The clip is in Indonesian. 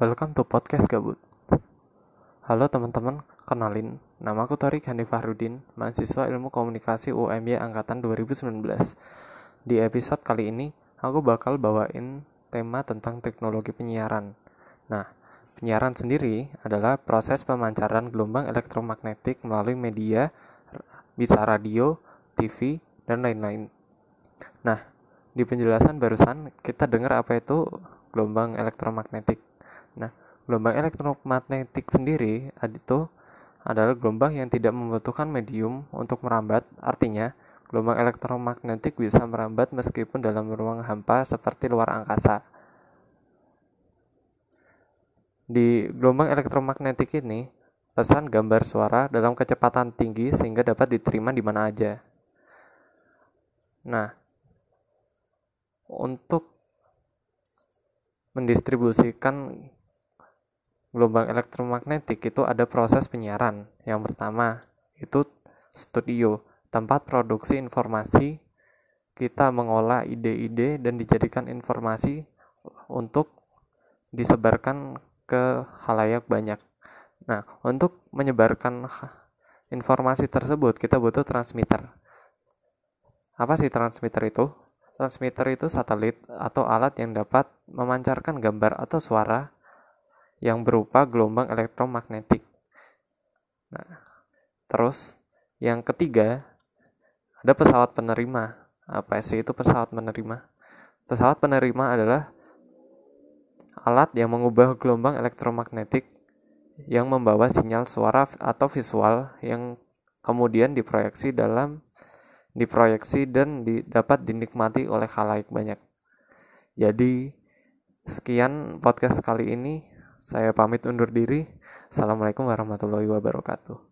Welcome to Podcast Gabut. Halo teman-teman, kenalin. Nama aku Torik Hanif Fahrudin, mahasiswa ilmu komunikasi UMY Angkatan 2019. Di episode kali ini, aku bakal bawain tema tentang teknologi penyiaran. Nah, penyiaran sendiri adalah proses pemancaran gelombang elektromagnetik melalui media, bisa radio, TV, dan lain-lain. Nah, di penjelasan barusan kita dengar apa itu gelombang elektromagnetik. Nah, gelombang elektromagnetik sendiri itu adalah gelombang yang tidak membutuhkan medium untuk merambat. Artinya, gelombang elektromagnetik bisa merambat meskipun dalam ruang hampa seperti luar angkasa. Di gelombang elektromagnetik ini, pesan gambar suara dalam kecepatan tinggi sehingga dapat diterima di mana aja. Nah, untuk mendistribusikan gelombang elektromagnetik itu ada proses penyiaran. Yang pertama itu studio, tempat produksi informasi. Kita mengolah ide-ide dan dijadikan informasi untuk disebarkan ke halayak banyak. Nah, untuk menyebarkan informasi tersebut kita butuh transmitter. Apa sih transmitter itu? Transmitter itu satelit atau alat yang dapat memancarkan gambar atau suara yang berupa gelombang elektromagnetik. Nah, terus yang ketiga ada pesawat penerima. Apa sih itu pesawat penerima? Pesawat penerima adalah alat yang mengubah gelombang elektromagnetik yang membawa sinyal suara atau visual yang kemudian diproyeksi dalam diproyeksi dan di, dapat dinikmati oleh khalayak banyak. Jadi sekian podcast kali ini. Saya pamit undur diri. Assalamualaikum warahmatullahi wabarakatuh.